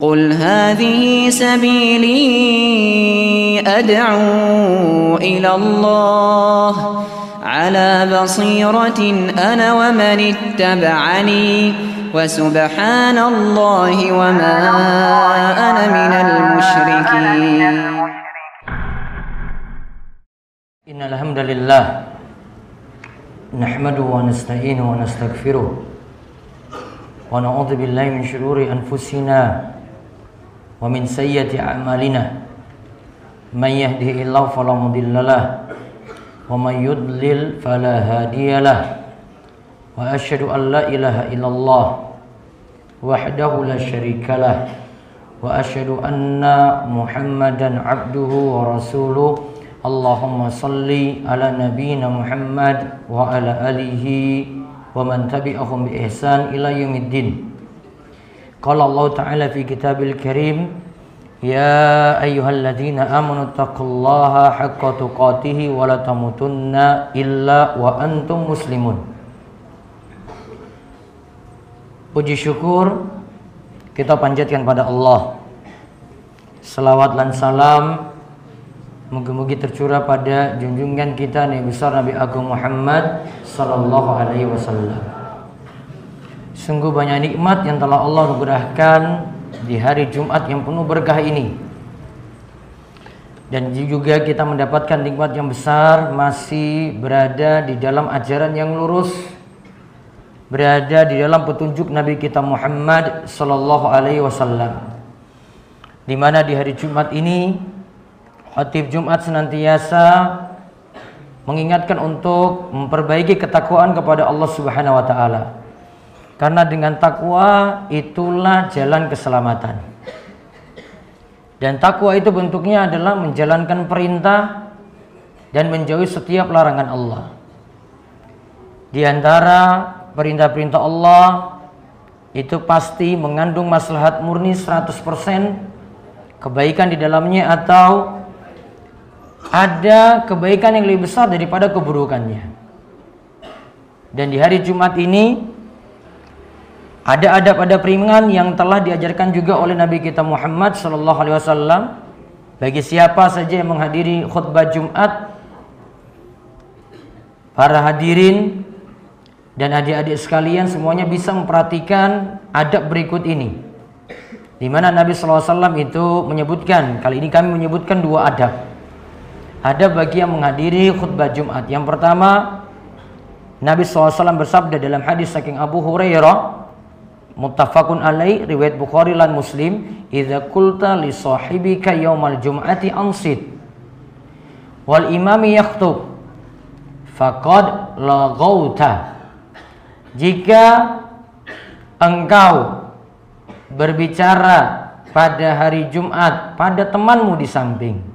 قل هذه سبيلي أدعو إلى الله على بصيرة أنا ومن اتبعني وسبحان الله وما أنا من المشركين. إن الحمد لله نحمده ونستعينه ونستغفره ونعوذ بالله من شرور أنفسنا ومن سيئة أعمالنا من يهده الله فلا مضل له ومن يضلل فلا هادي له. وأشهد أن لا إله إلا الله وحده لا شريك له وأشهد أن محمدا عبده ورسوله. اللهم صل على نبينا محمد وعلى آله ومن تبعهم بإحسان إلى يوم الدين. Qala Allah Ta'ala fi kitabil karim Ya ayyuhalladzina amanu taqullaha haqqa tuqatihi wa la illa wa antum muslimun. Puji syukur kita panjatkan pada Allah. Salawat dan salam Mugi-mugi tercurah pada junjungan kita Nabi besar Nabi Agung Muhammad Sallallahu alaihi wasallam. Sungguh banyak nikmat yang telah Allah anugerahkan di hari Jumat yang penuh berkah ini. Dan juga kita mendapatkan nikmat yang besar masih berada di dalam ajaran yang lurus, berada di dalam petunjuk Nabi kita Muhammad Sallallahu Alaihi Wasallam. Di mana di hari Jumat ini Khatib Jumat senantiasa mengingatkan untuk memperbaiki ketakwaan kepada Allah Subhanahu wa taala. Karena dengan takwa itulah jalan keselamatan. Dan takwa itu bentuknya adalah menjalankan perintah dan menjauhi setiap larangan Allah. Di antara perintah-perintah Allah itu pasti mengandung maslahat murni 100% kebaikan di dalamnya atau ada kebaikan yang lebih besar daripada keburukannya. Dan di hari Jumat ini ada adab-adab ringan yang telah diajarkan juga oleh Nabi kita Muhammad sallallahu alaihi wasallam bagi siapa saja yang menghadiri khutbah Jumat para hadirin dan adik-adik sekalian semuanya bisa memperhatikan adab berikut ini. Di mana Nabi sallallahu alaihi wasallam itu menyebutkan, kali ini kami menyebutkan dua adab ada bagi yang menghadiri khutbah Jumat. Yang pertama, Nabi SAW bersabda dalam hadis saking Abu Hurairah, muttafaqun alaih riwayat Bukhari dan Muslim, "Idza qulta li sahibika yaumal jum'ati ansit wal imami yakhutub faqad laghauta." Jika engkau berbicara pada hari Jumat pada temanmu di samping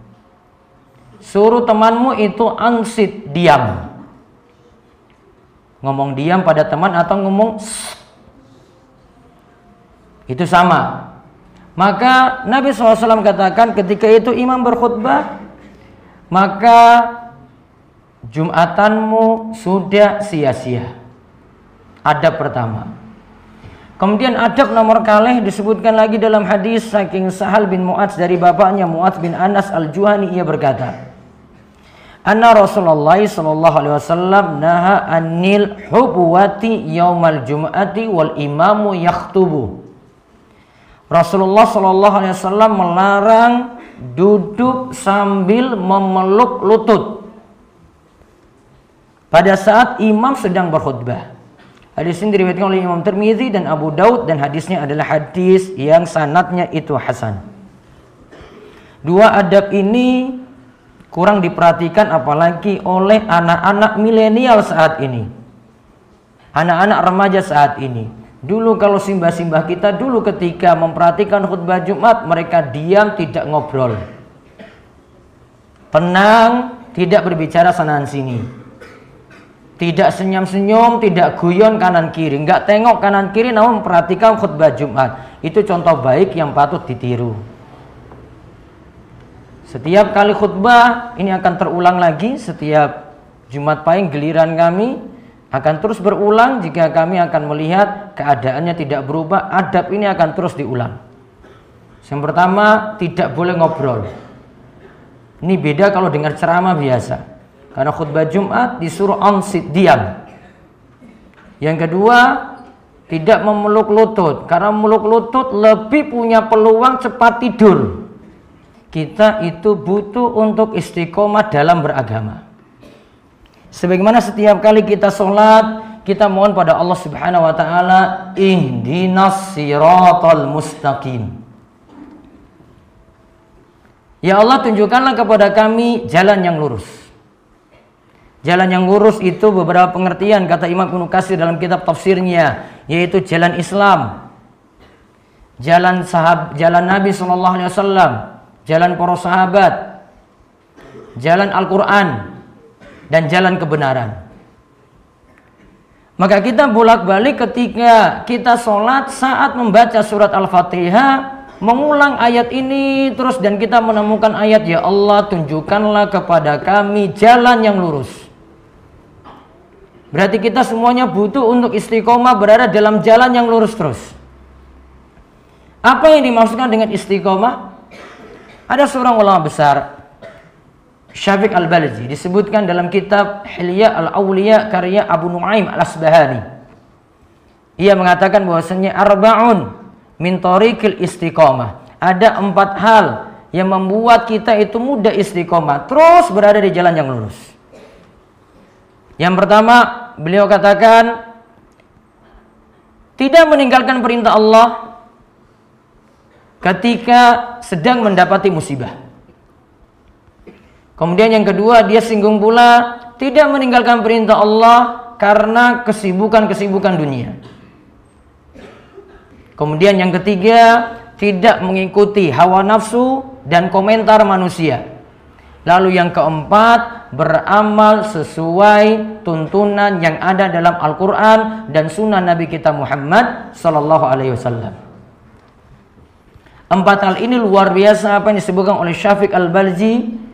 Suruh temanmu itu ansit diam. Ngomong diam pada teman atau ngomong itu sama. Maka Nabi SAW katakan ketika itu imam berkhutbah maka Jumatanmu sudah sia-sia. Adab pertama. Kemudian adab nomor kalih disebutkan lagi dalam hadis saking Sahal bin Mu'adz dari bapaknya Mu'adz bin Anas al-Juhani ia berkata, Anna Rasulullah sallallahu alaihi wasallam naha anil hubwati yaumal jum'ati wal imamu yakhtubu. Rasulullah sallallahu alaihi wasallam melarang duduk sambil memeluk lutut pada saat imam sedang berkhutbah. Hadis ini diriwayatkan oleh Imam Tirmizi dan Abu Daud dan hadisnya adalah hadis yang sanatnya itu hasan. Dua adab ini kurang diperhatikan apalagi oleh anak-anak milenial saat ini. Anak-anak remaja saat ini. Dulu kalau simbah-simbah kita dulu ketika memperhatikan khutbah Jumat mereka diam tidak ngobrol. Tenang, tidak berbicara sanan sini. Tidak senyum-senyum, tidak guyon kanan kiri, nggak tengok kanan kiri namun memperhatikan khutbah Jumat. Itu contoh baik yang patut ditiru. Setiap kali khutbah ini akan terulang lagi setiap Jumat Pahing giliran kami akan terus berulang jika kami akan melihat keadaannya tidak berubah, adab ini akan terus diulang. Yang pertama, tidak boleh ngobrol. Ini beda kalau dengar ceramah biasa. Karena khutbah Jumat disuruh onsit diam. Yang kedua, tidak memeluk lutut. Karena memeluk lutut lebih punya peluang cepat tidur. Kita itu butuh untuk istiqomah dalam beragama. Sebagaimana setiap kali kita sholat, kita mohon pada Allah Subhanahu wa taala, "Ihdinas siratal mustaqim." Ya Allah tunjukkanlah kepada kami jalan yang lurus. Jalan yang lurus itu beberapa pengertian kata Imam Ibnu Katsir dalam kitab tafsirnya yaitu jalan Islam. Jalan sahab jalan Nabi sallallahu alaihi wasallam, jalan para sahabat, jalan Al-Qur'an dan jalan kebenaran. Maka kita bolak-balik ketika kita sholat saat membaca surat Al-Fatihah mengulang ayat ini terus dan kita menemukan ayat ya Allah tunjukkanlah kepada kami jalan yang lurus. Berarti kita semuanya butuh untuk istiqomah berada dalam jalan yang lurus terus. Apa yang dimaksudkan dengan istiqomah? Ada seorang ulama besar Syafiq Al-Balji disebutkan dalam kitab Hilya Al-Awliya karya Abu Nuaim Al-Asbahani. Ia mengatakan bahwasanya arbaun min tariqil istiqomah. Ada empat hal yang membuat kita itu mudah istiqomah, terus berada di jalan yang lurus. Yang pertama, beliau katakan tidak meninggalkan perintah Allah ketika sedang mendapati musibah. Kemudian yang kedua, dia singgung pula tidak meninggalkan perintah Allah karena kesibukan-kesibukan dunia. Kemudian yang ketiga, tidak mengikuti hawa nafsu dan komentar manusia. Lalu yang keempat, beramal sesuai tuntunan yang ada dalam Al-Quran dan Sunnah Nabi kita Muhammad Sallallahu Alaihi Wasallam. Empat hal ini luar biasa apa yang disebutkan oleh Syafiq Al-Balji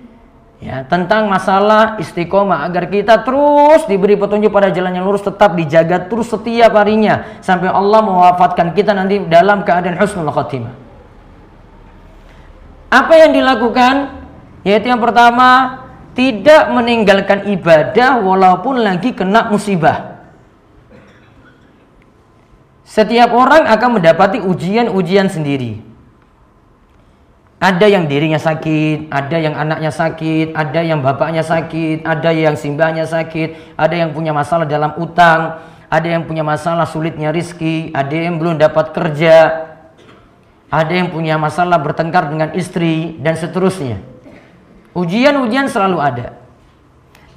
ya tentang masalah istiqomah agar kita terus diberi petunjuk pada jalan yang lurus tetap dijaga terus setiap harinya sampai Allah mewafatkan kita nanti dalam keadaan husnul khatimah. Apa yang dilakukan? Yaitu yang pertama, tidak meninggalkan ibadah walaupun lagi kena musibah. Setiap orang akan mendapati ujian-ujian sendiri. Ada yang dirinya sakit, ada yang anaknya sakit, ada yang bapaknya sakit, ada yang simbahnya sakit, ada yang punya masalah dalam utang, ada yang punya masalah sulitnya rizki, ada yang belum dapat kerja, ada yang punya masalah bertengkar dengan istri dan seterusnya. Ujian-ujian selalu ada.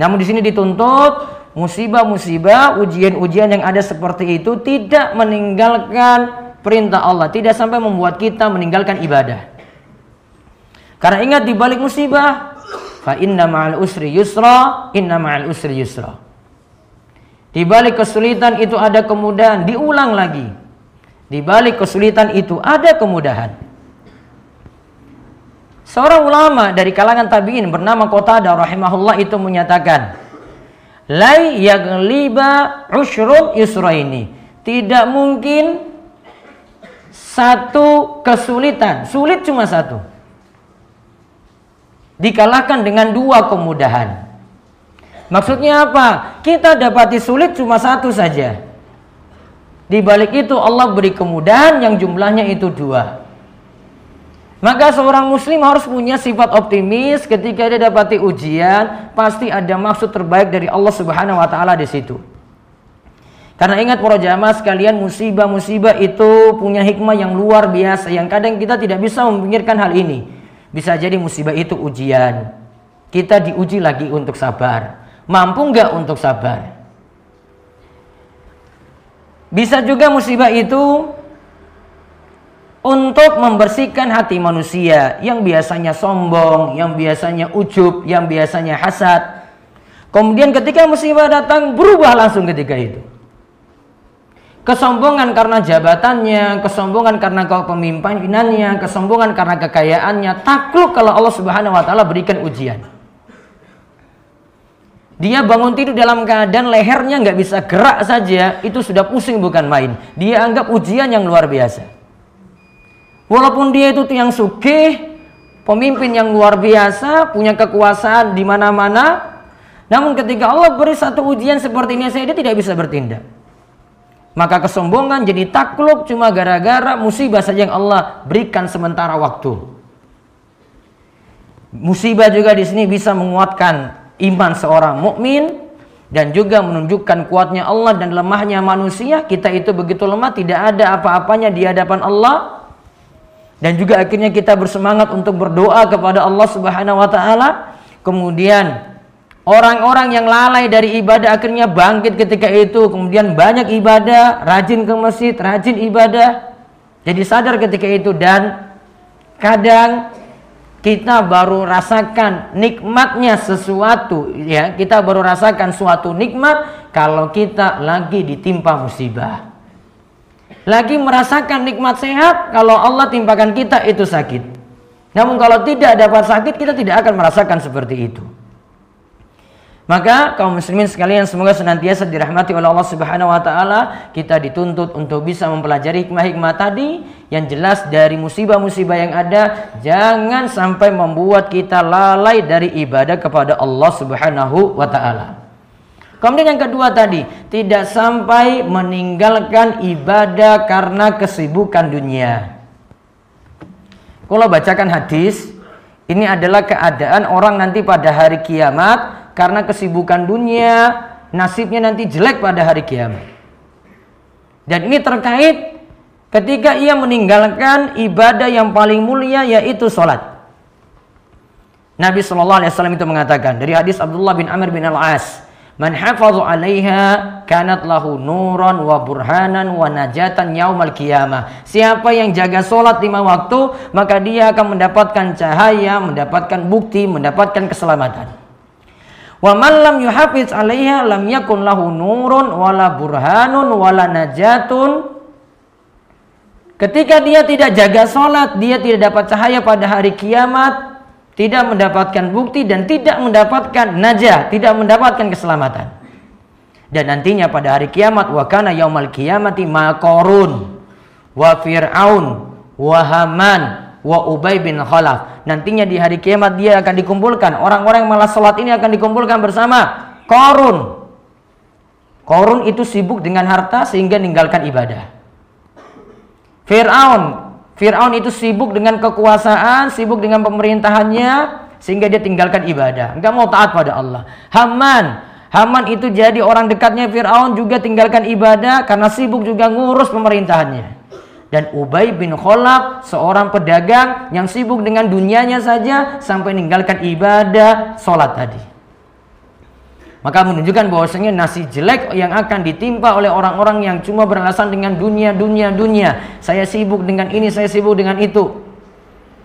Namun di sini dituntut musibah-musibah, ujian-ujian yang ada seperti itu tidak meninggalkan perintah Allah, tidak sampai membuat kita meninggalkan ibadah. Karena ingat di balik musibah, fa inna ma'al usri yusra, inna ma'al usri yusra. Di balik kesulitan itu ada kemudahan, diulang lagi. Di balik kesulitan itu ada kemudahan. Seorang ulama dari kalangan tabi'in bernama Qatada rahimahullah itu menyatakan, "Lai yagliba usrun yusraini." Tidak mungkin satu kesulitan, sulit cuma satu dikalahkan dengan dua kemudahan. Maksudnya apa? Kita dapati sulit cuma satu saja. Di balik itu Allah beri kemudahan yang jumlahnya itu dua. Maka seorang muslim harus punya sifat optimis ketika dia dapati ujian, pasti ada maksud terbaik dari Allah Subhanahu wa taala di situ. Karena ingat para jamaah sekalian musibah-musibah itu punya hikmah yang luar biasa yang kadang kita tidak bisa memikirkan hal ini. Bisa jadi musibah itu ujian. Kita diuji lagi untuk sabar. Mampu nggak untuk sabar? Bisa juga musibah itu untuk membersihkan hati manusia yang biasanya sombong, yang biasanya ujub, yang biasanya hasad. Kemudian ketika musibah datang berubah langsung ketika itu. Kesombongan karena jabatannya, kesombongan karena kepemimpinannya, kesombongan karena kekayaannya, takluk kalau Allah Subhanahu wa taala berikan ujian. Dia bangun tidur dalam keadaan lehernya nggak bisa gerak saja, itu sudah pusing bukan main. Dia anggap ujian yang luar biasa. Walaupun dia itu yang sugih, pemimpin yang luar biasa, punya kekuasaan di mana-mana, namun ketika Allah beri satu ujian seperti ini saya dia tidak bisa bertindak. Maka kesombongan jadi takluk cuma gara-gara musibah saja yang Allah berikan sementara waktu. Musibah juga di sini bisa menguatkan iman seorang mukmin dan juga menunjukkan kuatnya Allah dan lemahnya manusia. Kita itu begitu lemah, tidak ada apa-apanya di hadapan Allah. Dan juga akhirnya kita bersemangat untuk berdoa kepada Allah Subhanahu wa taala. Kemudian orang-orang yang lalai dari ibadah akhirnya bangkit ketika itu, kemudian banyak ibadah, rajin ke masjid, rajin ibadah. Jadi sadar ketika itu. Dan kadang kita baru rasakan nikmatnya sesuatu ya. Kita baru rasakan suatu nikmat kalau kita lagi ditimpa musibah. Lagi merasakan nikmat sehat kalau Allah timpakan kita itu sakit. Namun kalau tidak dapat sakit kita tidak akan merasakan seperti itu maka kaum muslimin sekalian semoga senantiasa dirahmati oleh Allah Subhanahu wa taala, kita dituntut untuk bisa mempelajari hikmah-hikmah tadi yang jelas dari musibah-musibah yang ada jangan sampai membuat kita lalai dari ibadah kepada Allah Subhanahu wa taala. Kemudian yang kedua tadi, tidak sampai meninggalkan ibadah karena kesibukan dunia. Kalau bacakan hadis, ini adalah keadaan orang nanti pada hari kiamat karena kesibukan dunia, nasibnya nanti jelek pada hari kiamat. Dan ini terkait ketika ia meninggalkan ibadah yang paling mulia yaitu sholat. Nabi Shallallahu Alaihi Wasallam itu mengatakan dari hadis Abdullah bin Amr bin Al As, Man hafadhu 'alaiha kanat lahu nuran wa burhanan wa najatan yaumal qiyamah. Siapa yang jaga solat lima waktu, maka dia akan mendapatkan cahaya, mendapatkan bukti, mendapatkan keselamatan. Wa man lam yuhafiz 'alaiha lam yakun lahu nurun wala burhanun wala najatun. Ketika dia tidak jaga sholat, dia tidak dapat cahaya pada hari kiamat, tidak mendapatkan bukti dan tidak mendapatkan najah, tidak mendapatkan keselamatan. Dan nantinya pada hari kiamat wa kana yaumal kiamati ma qarun wa fir'aun wa haman wa ubay bin khalaf nantinya di hari kiamat dia akan dikumpulkan. Orang-orang yang malas sholat ini akan dikumpulkan bersama korun. Korun itu sibuk dengan harta sehingga meninggalkan ibadah. Fir'aun. Fir'aun itu sibuk dengan kekuasaan, sibuk dengan pemerintahannya, sehingga dia tinggalkan ibadah. Enggak mau taat pada Allah. Haman. Haman itu jadi orang dekatnya Fir'aun juga tinggalkan ibadah karena sibuk juga ngurus pemerintahannya dan Ubay bin Khalaf seorang pedagang yang sibuk dengan dunianya saja sampai meninggalkan ibadah sholat tadi. Maka menunjukkan bahwasanya nasi jelek yang akan ditimpa oleh orang-orang yang cuma beralasan dengan dunia, dunia, dunia. Saya sibuk dengan ini, saya sibuk dengan itu.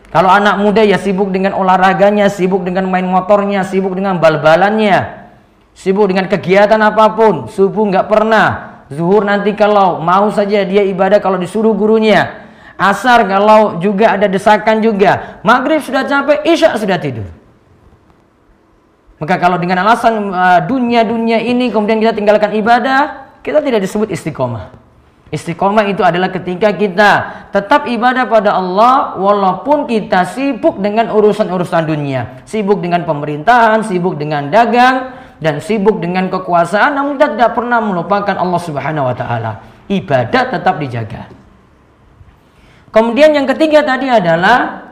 Kalau anak muda ya sibuk dengan olahraganya, sibuk dengan main motornya, sibuk dengan bal-balannya, sibuk dengan kegiatan apa pun. Subuh nggak pernah, Zuhur nanti kalau mau saja dia ibadah kalau disuruh gurunya. Asar kalau juga ada desakan juga. Maghrib sudah capek, isya sudah tidur. Maka kalau dengan alasan uh, dunia-dunia ini kemudian kita tinggalkan ibadah, kita tidak disebut istiqomah. Istiqomah itu adalah ketika kita tetap ibadah pada Allah walaupun kita sibuk dengan urusan-urusan dunia, sibuk dengan pemerintahan, sibuk dengan dagang, dan sibuk dengan kekuasaan namun tidak pernah melupakan Allah Subhanahu wa taala. Ibadah tetap dijaga. Kemudian yang ketiga tadi adalah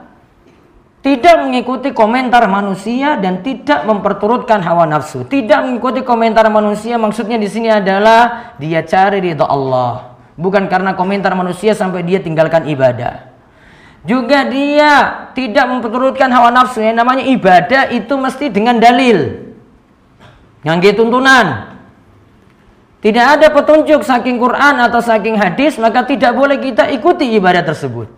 tidak mengikuti komentar manusia dan tidak memperturutkan hawa nafsu. Tidak mengikuti komentar manusia maksudnya di sini adalah dia cari ridha Allah. Bukan karena komentar manusia sampai dia tinggalkan ibadah. Juga dia tidak memperturutkan hawa nafsu. Yang namanya ibadah itu mesti dengan dalil ngangge tuntunan. Tidak ada petunjuk saking Quran atau saking hadis, maka tidak boleh kita ikuti ibadah tersebut.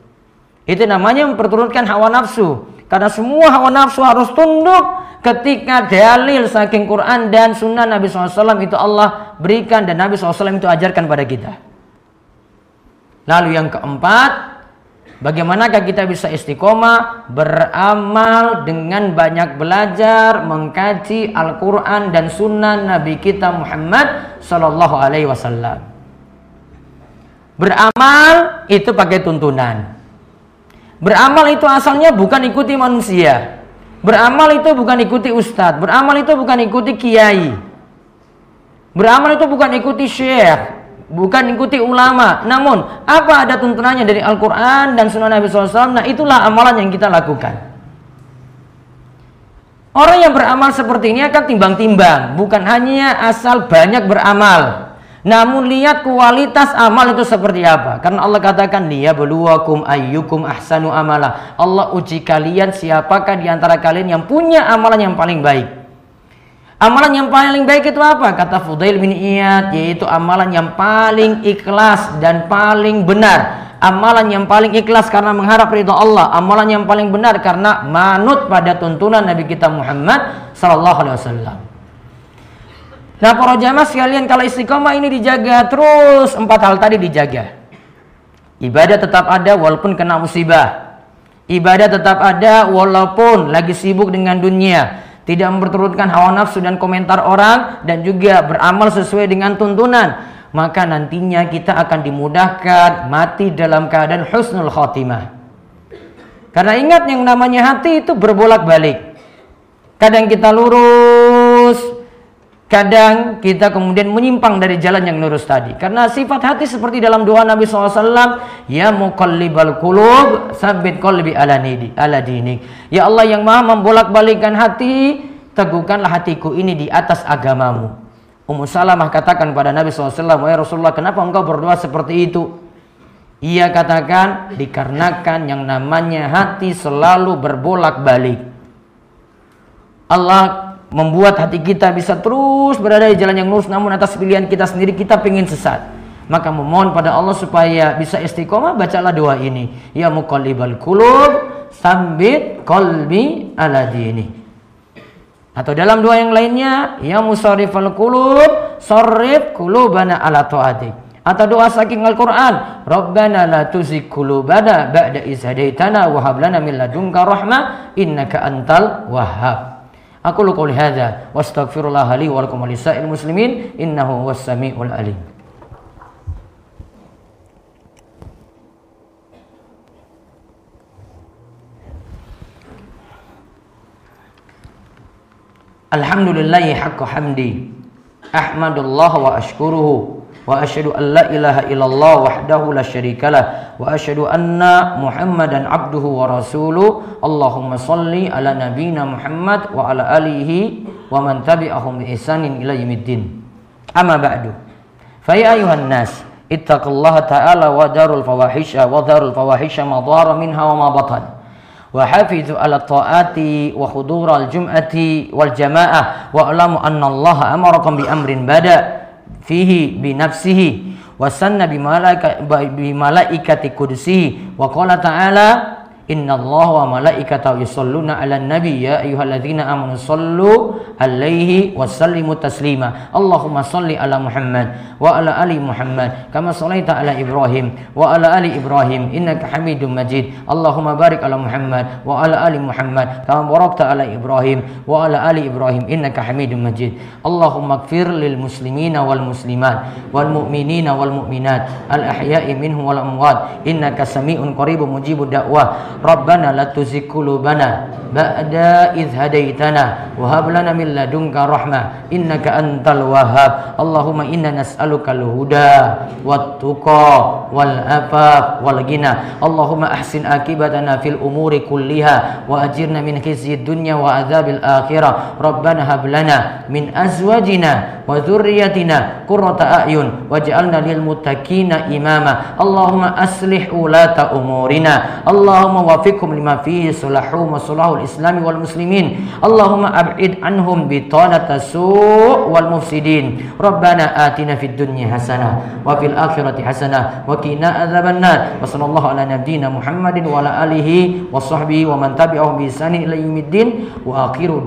Itu namanya memperturutkan hawa nafsu. Karena semua hawa nafsu harus tunduk ketika dalil saking Quran dan sunnah Nabi SAW itu Allah berikan dan Nabi SAW itu ajarkan pada kita. Lalu yang keempat, Bagaimanakah kita bisa istiqomah? Beramal dengan banyak belajar, mengkaji Al-Quran dan Sunnah Nabi kita Muhammad Sallallahu Alaihi Wasallam. Beramal itu pakai tuntunan. Beramal itu asalnya bukan ikuti manusia. Beramal itu bukan ikuti ustadz. Beramal itu bukan ikuti kiai. Beramal itu bukan ikuti syekh. Bukan ikuti ulama. Namun, apa ada tuntunannya dari Al-Quran dan Sunnah Nabi SAW? Nah, itulah amalan yang kita lakukan. Orang yang beramal seperti ini akan timbang-timbang. Bukan hanya asal banyak beramal. Namun lihat kualitas amal itu seperti apa. Karena Allah katakan dia beluakum ayyukum ahsanu amala. Allah uji kalian siapakah di antara kalian yang punya amalan yang paling baik. Amalan yang paling baik itu apa? Kata Fudail bin Iyad yaitu amalan yang paling ikhlas dan paling benar. Amalan yang paling ikhlas karena mengharap ridho Allah. Amalan yang paling benar karena manut pada tuntunan Nabi kita Muhammad sallallahu alaihi wasallam. Nah para jamaah sekalian kalau istiqomah ini dijaga terus empat hal tadi dijaga. Ibadah tetap ada walaupun kena musibah. Ibadah tetap ada walaupun lagi sibuk dengan dunia. Tidak memperturutkan hawa nafsu dan komentar orang dan juga beramal sesuai dengan tuntunan. Maka nantinya kita akan dimudahkan mati dalam keadaan husnul khotimah. Karena ingat yang namanya hati itu berbolak-balik. Kadang kita lurus, Kadang kita kemudian menyimpang dari jalan yang lurus tadi. Karena sifat hati seperti dalam doa Nabi SAW. Ya muqallibal qulub sabit qalbi ala, nidi, ala dinik. Ya Allah yang maha membolak-balikan hati. Teguhkanlah hatiku ini di atas agamamu. Ummu Salamah katakan pada Nabi SAW. Ya Rasulullah kenapa engkau berdoa seperti itu? Ia katakan dikarenakan yang namanya hati selalu berbolak-balik. Allah membuat hati kita bisa terus berada di jalan yang lurus. Namun atas pilihan kita sendiri kita ingin sesat. Maka memohon pada Allah supaya bisa istiqomah bacalah doa ini. Ya muqallibal qulub sambit qalbi ala dini. Atau dalam doa yang lainnya ya musarrifal qulub sarrif qulubana ala taatik. Atau doa saking Al-Qur'an Rabbana la tuzigh qulubana ba'da idh hadaitana wa hab lana min ladunka rahmah innaka antal wahhab Aku lu qouli hadza wa astaghfirullah li wa lakum lisa'il muslimin innahu huwas samiul alim. Alhamdulillahi haqqa hamdi. Ahmadullah wa ashkuruhu وأشهد أن لا إله إلا الله وحده لا شريك له وأشهد أن محمدا عبده ورسوله. اللهم صل على نبينا محمد وعلى آله ومن تبعهم بإحسان إلى يوم الدين. أما بعد فيا أيها الناس اتقوا الله تعالى وداروا الفواحش وذروا الفواحش ما ظهر منها وما بطن. وحافظوا على الطاعات وحضور الجمعة والجماعة. واعلموا أن الله أمركم بأمر بدأ. Fihi bi nafsihi wa sanna bi malaikati qudsihi wa qala ta'ala Inna Allah wa malaikatahu yusalluna ala nabi ya ayyuhalladzina amanu sallu alaihi wa taslima. Allahumma salli ala Muhammad wa ala ali Muhammad kama sallaita ala Ibrahim wa ala ali Ibrahim innaka Hamidum Majid. Allahumma barik ala Muhammad wa ala ali Muhammad kama barakta ala Ibrahim wa ala ali Ibrahim innaka Hamidum Majid. Allahumma ighfir lil muslimina wal muslimat wal mu'minina wal mu'minat al ahya'i minhum wal amwat innaka sami'un qaribun mujibud da'wah Rabbana la tuzigh qulubana ba'da idh hadaitana wa hab lana min ladunka rahmah innaka antal wahhab. Allahumma inna nas'aluka al-huda wat tuqa wal afaf wal ghina Allahumma ahsin akibatana fil umuri kulliha wa ajirna min khizyid dunya wa adzabil akhirah. Rabbana hab lana min azwajina wa dhurriyyatina qurrata a'yun waj'alna lil muttaqina imama. Allahumma aslih ulata umurina. Allahumma wafiqhum lima fihi sulahu wa sulahul islami wal muslimin Allahumma ab'id anhum bitanata su' wal mufsidin Rabbana atina fid dunya hasanah wa fil akhirati hasanah wa qina adzabannar wa sallallahu ala nabiyyina Muhammadin wa ala alihi wa sahbihi wa man tabi'ahum bi ihsani ila yaumiddin wa akhiru